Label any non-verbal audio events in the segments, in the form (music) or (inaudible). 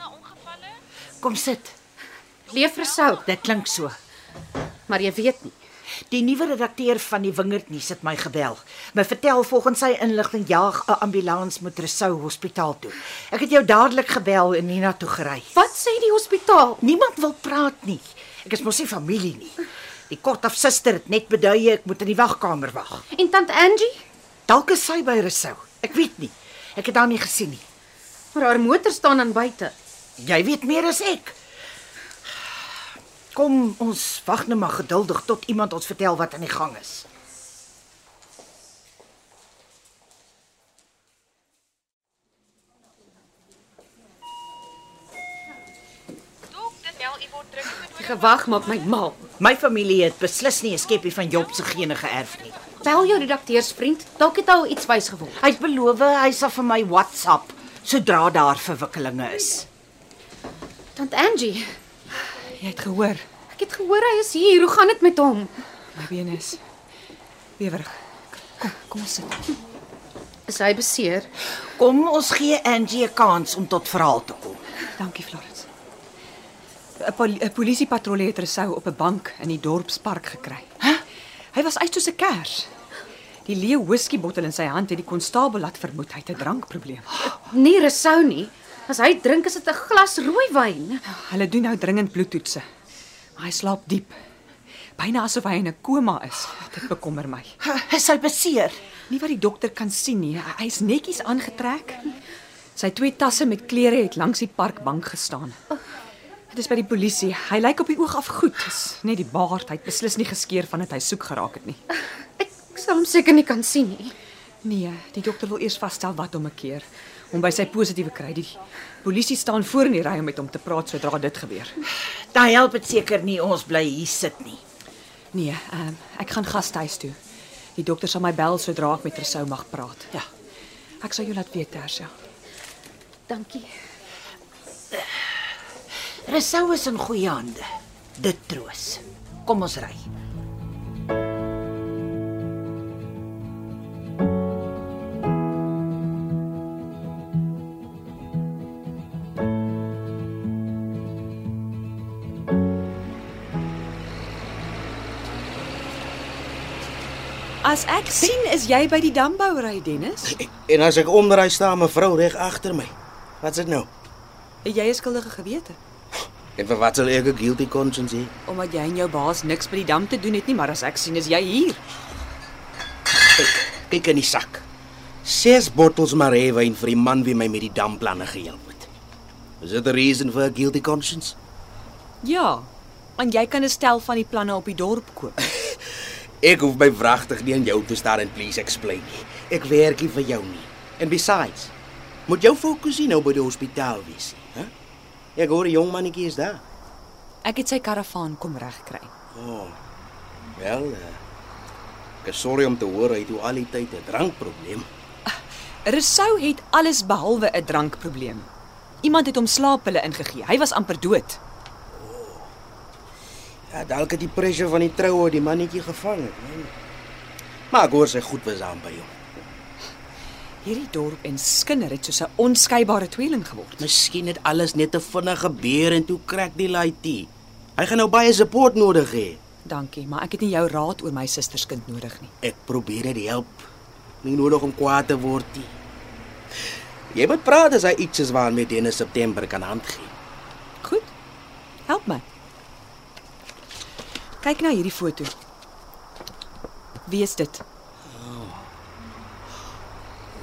Nelna ongevalle? Kom sit. Leefresou, Dit klink so. maar jy weet nie. Die nuwe redakteur van die Wingerd nuus het my gebel. My vertel volgens sy inligting jaag 'n ambulans met Resou Hospitaal toe. Ek het jou dadelik gebel en Nina toe gery. Wat sê die hospitaal? Niemand wil praat nie. Ek is mos nie familie nie. Die kortaf suster het net beduie ek moet in die wagkamer wag. En tant Angie? Dalk is sy by Resou. Ek weet nie. Ek het haar nie gesien nie. Maar haar motor staan aan buite. Jy weet meer as ek. Kom, ons wag net maar geduldig tot iemand ons vertel wat aan die gang is. Gewag maak my mal. My familie het beslis nie 'n skepie van Job se gene geërf nie. Bel jou redakteursvriend, dalk het hy al iets wys geword. Hy beloof hy sal vir my WhatsApp sodra daar verwikkelinge is. Tant Angie, Jy het gehoor, ek het gehoor hy is hier. Hoe gaan dit met hom? my bene is bewerig. Kom, kom ons sit. Is hy beseer? Kom ons gee Angie 'n kans om tot verhaal te kom. Dankie, Florence. 'n pol Polisiepatrollie het Resou op 'n bank in die dorpspark gekry. Hæ? Hy was uit soos 'n kers. Die leeu whiskybottel in sy hand het die konstabel laat vermoed hy het 'n drankprobleem. (gasps) Nee, Resou nie. As hy drink is dit 'n glas rooiwyn. Hulle doen nou dringend bloedtoetse. Maar hy slaap diep. Byna asof hy in 'n koma is. Dit bekommer my. Is hy beseer? Nie wat die dokter kan sien nie. Hy is netjies aangetrek. Sy twee tasse met klere het langs die parkbank gestaan. Dit is by die polisie. Hy lyk op die oog af goed. Dis net die baard. Hy het beslis nie geskeur vandat hy soek geraak het nie. Ek sal hom seker nie kan sien nie. Nee, die dokter wil eers vasstel wat hom 'n keer om by sy positiewe kry. Die polisie staan voor in die ry om met hom te praat sodra dit gebeur. Dan help dit seker nie ons bly hier sit nie. Nee, um, ek gaan gastehuis toe. Die dokter sal my bel sodra ek met Resou mag praat. Ja. Ek sal jou laat weet, Tersia. Dankie. Resou is in goeie hande. Dit troos. Kom ons ry. As ek sien is jy by die dambouery, Dennis. En as ek omdraai staan mevrou reg agter my. Wat's dit nou? Het jy 'n skuldige gewete? En vir wat sal ek 'n guilty conscience hê? Omdat jy en jou baas niks by die dam te doen het nie, maar as ek sien is jy hier. Kyk in die sak. Ses bottels marewyn vir die man wie my met die damplanne gehelp het. Is dit 'n reason for a guilty conscience? Ja, want jy kan 'n stel van die planne op die dorp koop. (laughs) Ek hoef my wragtig nie aan jou te staan en please explain nie. Ek werk nie vir jou nie. And besides, moet jou fokus nie nou by die hospitaal wees nie, hè? Ek hoor 'n jong mannetjie is daar. Ek het sy karavaan kom regkry. Oh. Wel, uh, ek is sorry om te hoor hy het al die tyd 'n drankprobleem. Resou het alles behalwe 'n drankprobleem. Iemand het hom slaappille ingegee. Hy was amper dood. Ja, dalk het die pressure van die troue die mannetjie gevang het, man. Maar ek hoor sy goed was aan by hom. Hierdie dorp en Skinner het soos 'n onskeibare tweeling geword. Miskien het alles net te vinnig gebeur en toe krak die laaitie. Hy gaan nou baie support nodig hê. Dankie, maar ek het nie jou raad oor my susterskind nodig nie. Ek probeer dit help. Nie nodig om kwaad te word nie. Jy moet praat as hy iets is waarmee Dennis September kan handgee. Goed. Help my. Kyk na hierdie foto. Wie is dit?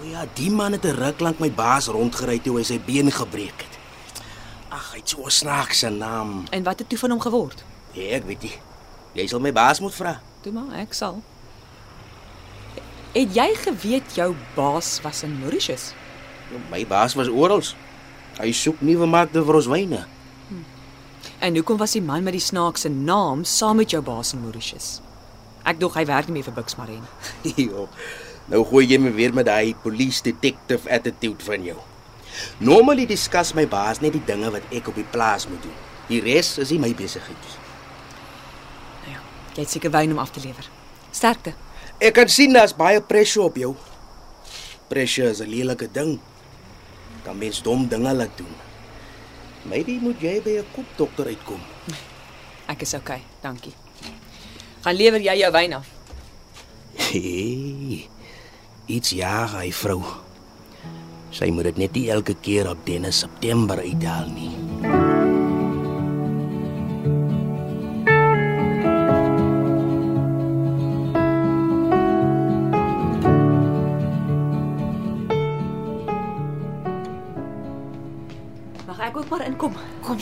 O ja, die man het 'n ruk lank my baas rondgery toe hy sy been gebreek het. Ag, hy het so 'n snaakse naam. En wat het toe van hom geword? Ja, ek weet nie. Jy sal my baas moet vra. Toe maar, ek sal. Het jy geweet jou baas was in Mauritius? My baas was oral. Hy soek nuwe markte vir ons wyne. En hoekom was die man met die snaakse naam saam met jou baas in Mauritius? Ek dog hy werk nie meer vir Bux Marine. (laughs) Jo. Nou gooi jy my weer met daai police detective attitude van jou. Normally discuss my baas net die dinge wat ek op die plaas moet doen. Die res is nie my besigheid nie. Nou ja, jy het seker wyn om af te lewer. Sterkte. Ek kan sien daar's baie pressure op jou. Pressure is 'n lelike ding. Kan mens dom dinge laat doen. Maybe moet jy by 'n kopdokter uitkom. Ek is okay, dankie. Gaan lewer jy jou wyn af. Hey, iets ja, hy vrou. Sy moet dit net nie elke keer op Dennis September uithaal nie.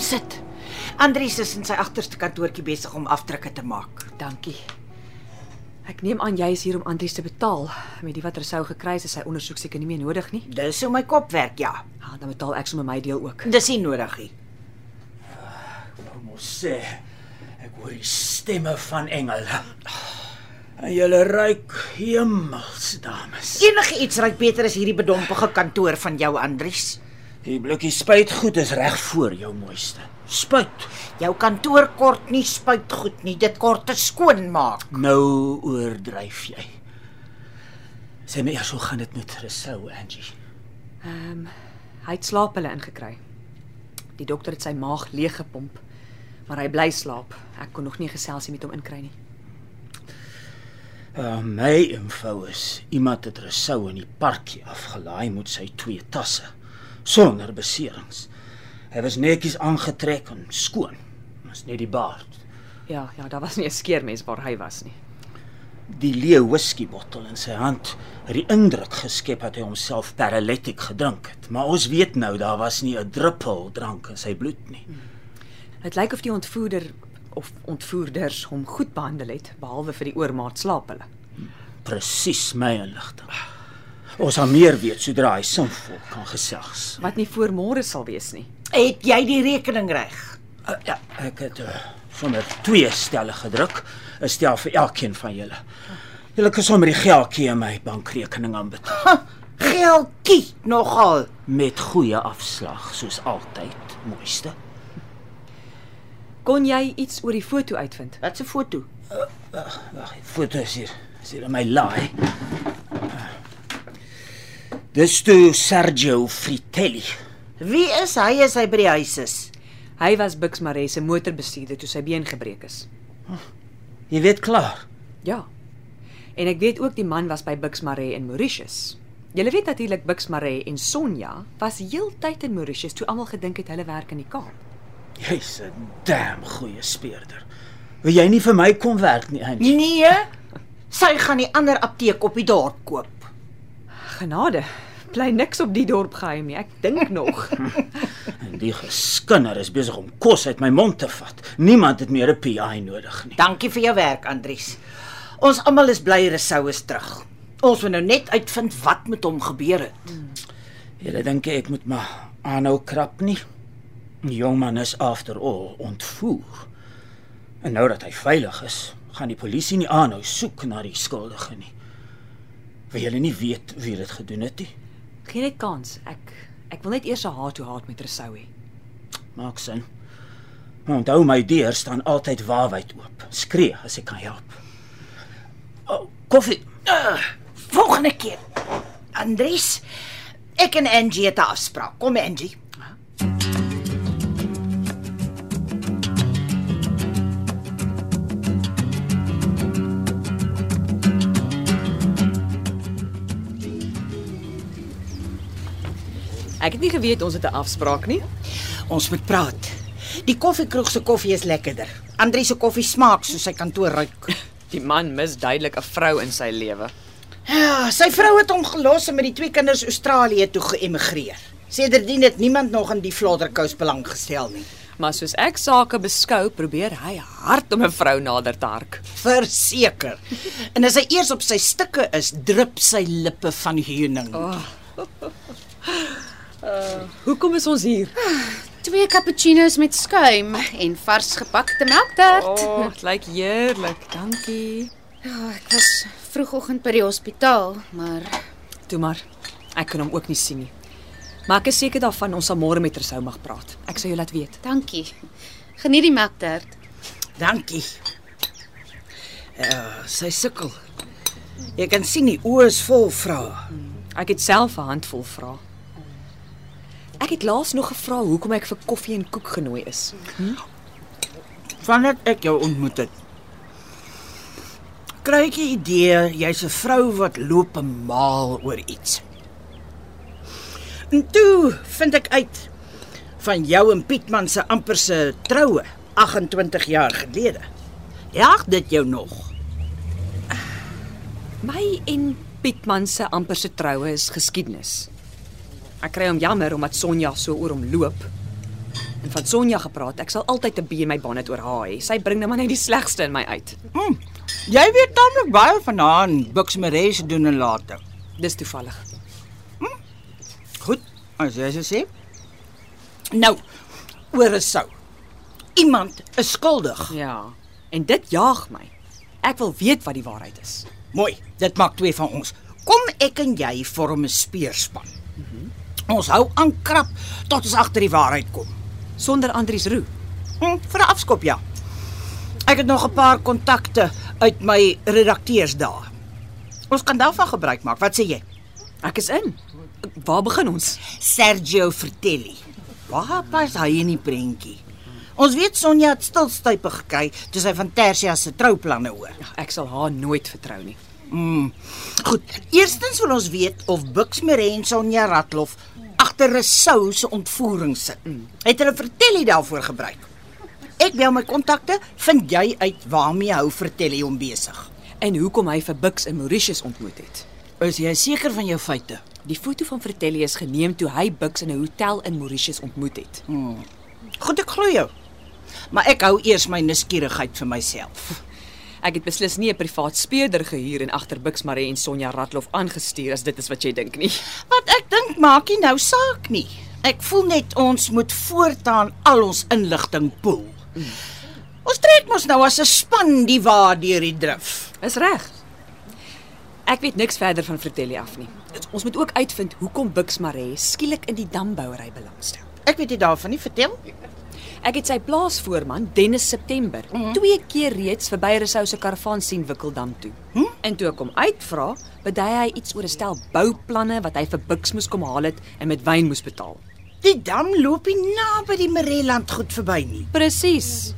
Sit. Andries is in sy agterste kantoortjie besig om aftrekke te maak. Dankie. Ek neem aan jy is hier om Andries te betaal. Met die wat Rousseau gekry het, is sy ondersoek seker nie meer nodig nie. Dis hoe my kop werk, ja. Ja, dan betaal ek sommer my deel ook. Dis nie nodig nie. Ek moet sê, ek hoor die stemme van engele. En julle ruik hemels, dames. Enige iets ryk beter as hierdie bedompige kantoor van jou Andries. Die blikkie spuitgoed is reg voor jou mooiste. Spuit. Jou kantoor kort nie spuitgoed nie, dit kort te skoon maak. Nou oordryf jy. Sê my eers hoe gaan dit met Rousseau, Angie? Ehm, um, hy het slaappille ingekry. Die dokter het sy maag leeg gepomp, maar hy bly slaap. Ek kon nog nie geselsie met hom inkry nie. Uh, my info is iemand het Rousseau in die parkie afgelaai met sy twee tasse sonder beserings. Hy was netjies aangetrek en skoon. Ons net die baard. Ja, ja, daar was nie 'n skeermes waar hy was nie. Die leeu whisky bottel in sy hand het die indruk geskep dat hy homself paralytiek gedrink het, maar ons weet nou daar was nie 'n druppel drank in sy bloed nie. Dit lyk of die ontvoerder of ontvoerders hom goed behandel het behalwe vir die oormaat slaaphulle. Presies my inligting. Ons sal meer weet sodra hy sinvol kan gesels. Wat nie voor môre sal wees nie. Het jy die rekening reg? Uh, ja, ek het uh, sommer twee stelle gedruk, 'n stel vir elkeen van julle. Julle kan sommer die geldjie in my bankrekening aanbetaal Geldjie nogal. met goeie afslag soos altyd, mooiste. Kon jy iets oor die foto uitvind? Wat 'n foto? Wag, die foto is hier. Is hier in my laai. Dis toe Sergio Fritelli. Wie is hy as hy by die huis is? Hy was Bux Maree se motorbestuurder toe sy been gebreek is. Jy weet klaar. Ja. En ek weet ook die man was by Bux Maree in Mauritius. Julle weet natuurlik Bux Maree en Sonja was heeltyd in Mauritius toe almal gedink het hulle werk in die Kaap. Jy's 'n damn goeie speurder. Wil jy nie vir my kom werk nie, Angie? Nee. Sy gaan die ander apteek op die dorp koop. Genade. Bly niks op die dorp geheim nie. Ek dink nog. (laughs) En die geskinder is besig om kos uit my mond te vat. Niemand het meer 'n PI nodig nie. Dankie vir jou werk, Andries. Ons almal is bly Resou is terug. Ons moet nou net uitvind wat met hom gebeur het. Julle dink ek moet maar aanhou krap nie. Die jong man is after all ontvoer. En nou dat hy veilig is, gaan die polisie nie aanhou soek na die skuldige nie. Wil julle nie weet wie dit gedoen het nie? Geen net kans. Ek ek wil net eers 'n haat toe haat met Rousseau hê. Maak sin. Maar Onthou my deur staan altyd waarwyd oop. Skree as ek kan help. Oh, koffie. Volgende keer. Andries, ek en Angie het 'n afspraak. Kom Angie. Ek het nie geweet ons het 'n afspraak nie. Ons moet praat. Die koffiekroeg se koffie is lekkerder. Andri se koffie smaak soos sy kantoor ruik. (laughs) Die man mis duidelik 'n vrou in sy lewe. Ja, sy vrou het hom gelos en met die twee kinders Australië toe geëmigreer. Sedertdien het niemand nog in die Flodderkous belang gestel nie. Maar soos ek sake beskou, probeer hy hard om 'n vrou nader te hark. Verseker. En as hy eers op sy stikke is, drup sy lippe van heuning. Oh. Hoekom is ons hier? Twee cappuccinos met skuim en vars gepakte melktert. O, oh, dit lyk heerlik. Dankie. Ja, ek was vroegoggend by die hospitaal, maar Toe maar. Ek kan hom ook nie sien nie. Maar ek is seker daarvan ons sal môre met Rousseau mag praat. Ek sal jou laat weet. dankie. Geniet die melktert. Dankie. Ja, sy sukkel. Jy kan sien die oë is vol vrae. Ek het self 'n handvol vrae. Ek het laas nog gevra hoekom ek vir koffie en koek genooi is. Vandat ek jou ontmoet het. Kry ek die idee jy's 'n vrou wat loop en maal oor iets. En toe vind ek uit van jou en Pietman se amper se troue 28 jaar gelede. Ja, dit jou nog. My en Pietman se amper se troue is geskiedenis. Ek kry hom jammer omdat Sonja so oor hom loop. En van Sonja gepraat, ek sal altyd 'n bee in my bonnet oor haar hê. Sy bring net maar net die slegste in my uit. Hm. Jy weet tamelik baie van haar en Buxmeree se doen en late. Dis toevallig. Goed, as jy so sê. Nou, oor 'n sou. Iemand is skuldig. Ja. En dit jaag my. Ek wil weet wat die waarheid is. Mooi, dit maak twee van ons. Kom ek en jy vorm 'n speerspan. Mm -hmm. Ons hou aan krap tot ons agter die waarheid kom. Sonder Andries Roo. Hm, vir 'n afskop ja. Ek het nog 'n paar kontakte uit my redakteursdae. Ons kan daarvan gebruik maak. Wat sê jy? Ek is in. Waar begin ons? Sergio Vertelli. Waar pas hy in die prentjie? Ons weet Sonja het stilstype gekry toe sy van Tersia se trouplanne hoor. Ek sal haar nooit vertrou nie. Mm. Goed. Eerstens wil ons weet of Buxmere en Sonja Ratloff agter 'n sou se ontvoering sit. Mm. Het hulle Vertelli daarvoor gebruik? Ek bel my kontakte, vind jy uit waarmee hou Vertelli hom besig. En hoekom hy vir Bux in Mauritius ontmoet het. Is jy seker van jou feite? Die foto van Vertelli is geneem toe hy Bux in 'n hotel in Mauritius ontmoet het. Goed, ek glo jou. Maar ek hou eers my nuuskierigheid vir myself. Ek het beslis nie 'n privaat speurder gehuur en agter Bux Maree en Sonja Ratloff aangestuur as dit is wat jy dink nie. Wat ek dink maak nie nou saak nie. Ek voel net ons moet voortaan al ons inligting pool. Mm. Ons trek mos nou as 'n span die waar deur die drif. Is reg. Ek weet niks verder van Vertelli af nie. Ons moet ook uitvind hoekom Bux Maree skielik in die dambouery belangstel. Ek weet nie daarvan nie, vertel. Ek het sy plaasvoorman Dennis September mm -hmm. twee keer reeds verby Rousseau se karavaan sien Wikkeldam toe. Hm? En toe ek hom uitvra, bedui hy iets oor 'n stel bouplanne wat hy vir Bux moes kom haal het en met wyn moes betaal. Die dam loop nie naby die Mareland goed verby nie. Presies.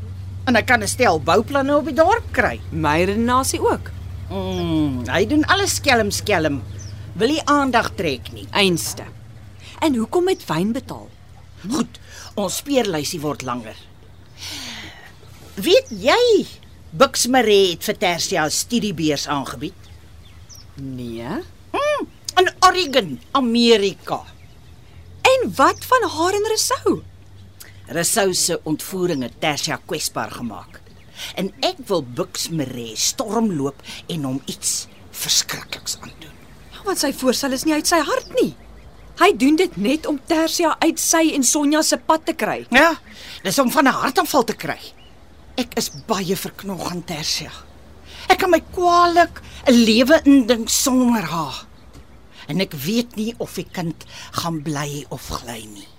En hy kan 'n stel bouplanne op die dorp kry. My redenasie ook. Mm, hy doen alles skelm skelm. Wil nie aandag trek nie. Einste. En hoekom met wyn betaal? Goed, ons speurlysie word langer. Weet jy Bux Maree het vir Tersia 'n studiebeurs aangebied Nee. mm, in Oregon, Amerika. En wat van haar en Rousseau? Rousseau se ontvoering het Tersia kwesbaar gemaak. En ek wil Bux Maree stormloop en hom iets verskrikliks aandoen. Ja, want sy voorstel is nie uit sy hart nie. Hy doen dit net om Tersia uit sy en Sonja se pad te kry. Ja, dis om van 'n hartaanval te kry. Ek is baie verknog aan Tersia. Ek kan my kwaliek 'n lewe indink sonder haar. En ek weet nie of die kind gaan bly of gly nie.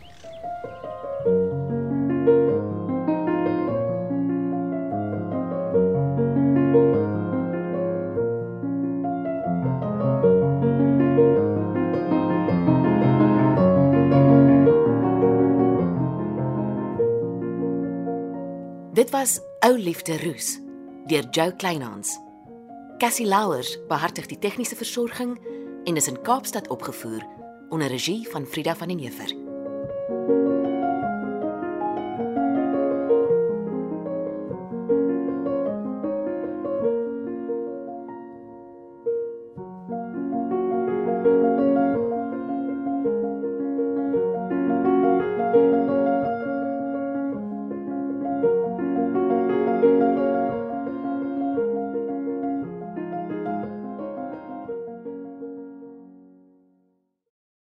Ou Liefde Roos deur Jo Kleinhans. Cassie Louwers behartig die tegniese versorging en is in Kaapstad opgevoer onder regie van Frida van den Heever.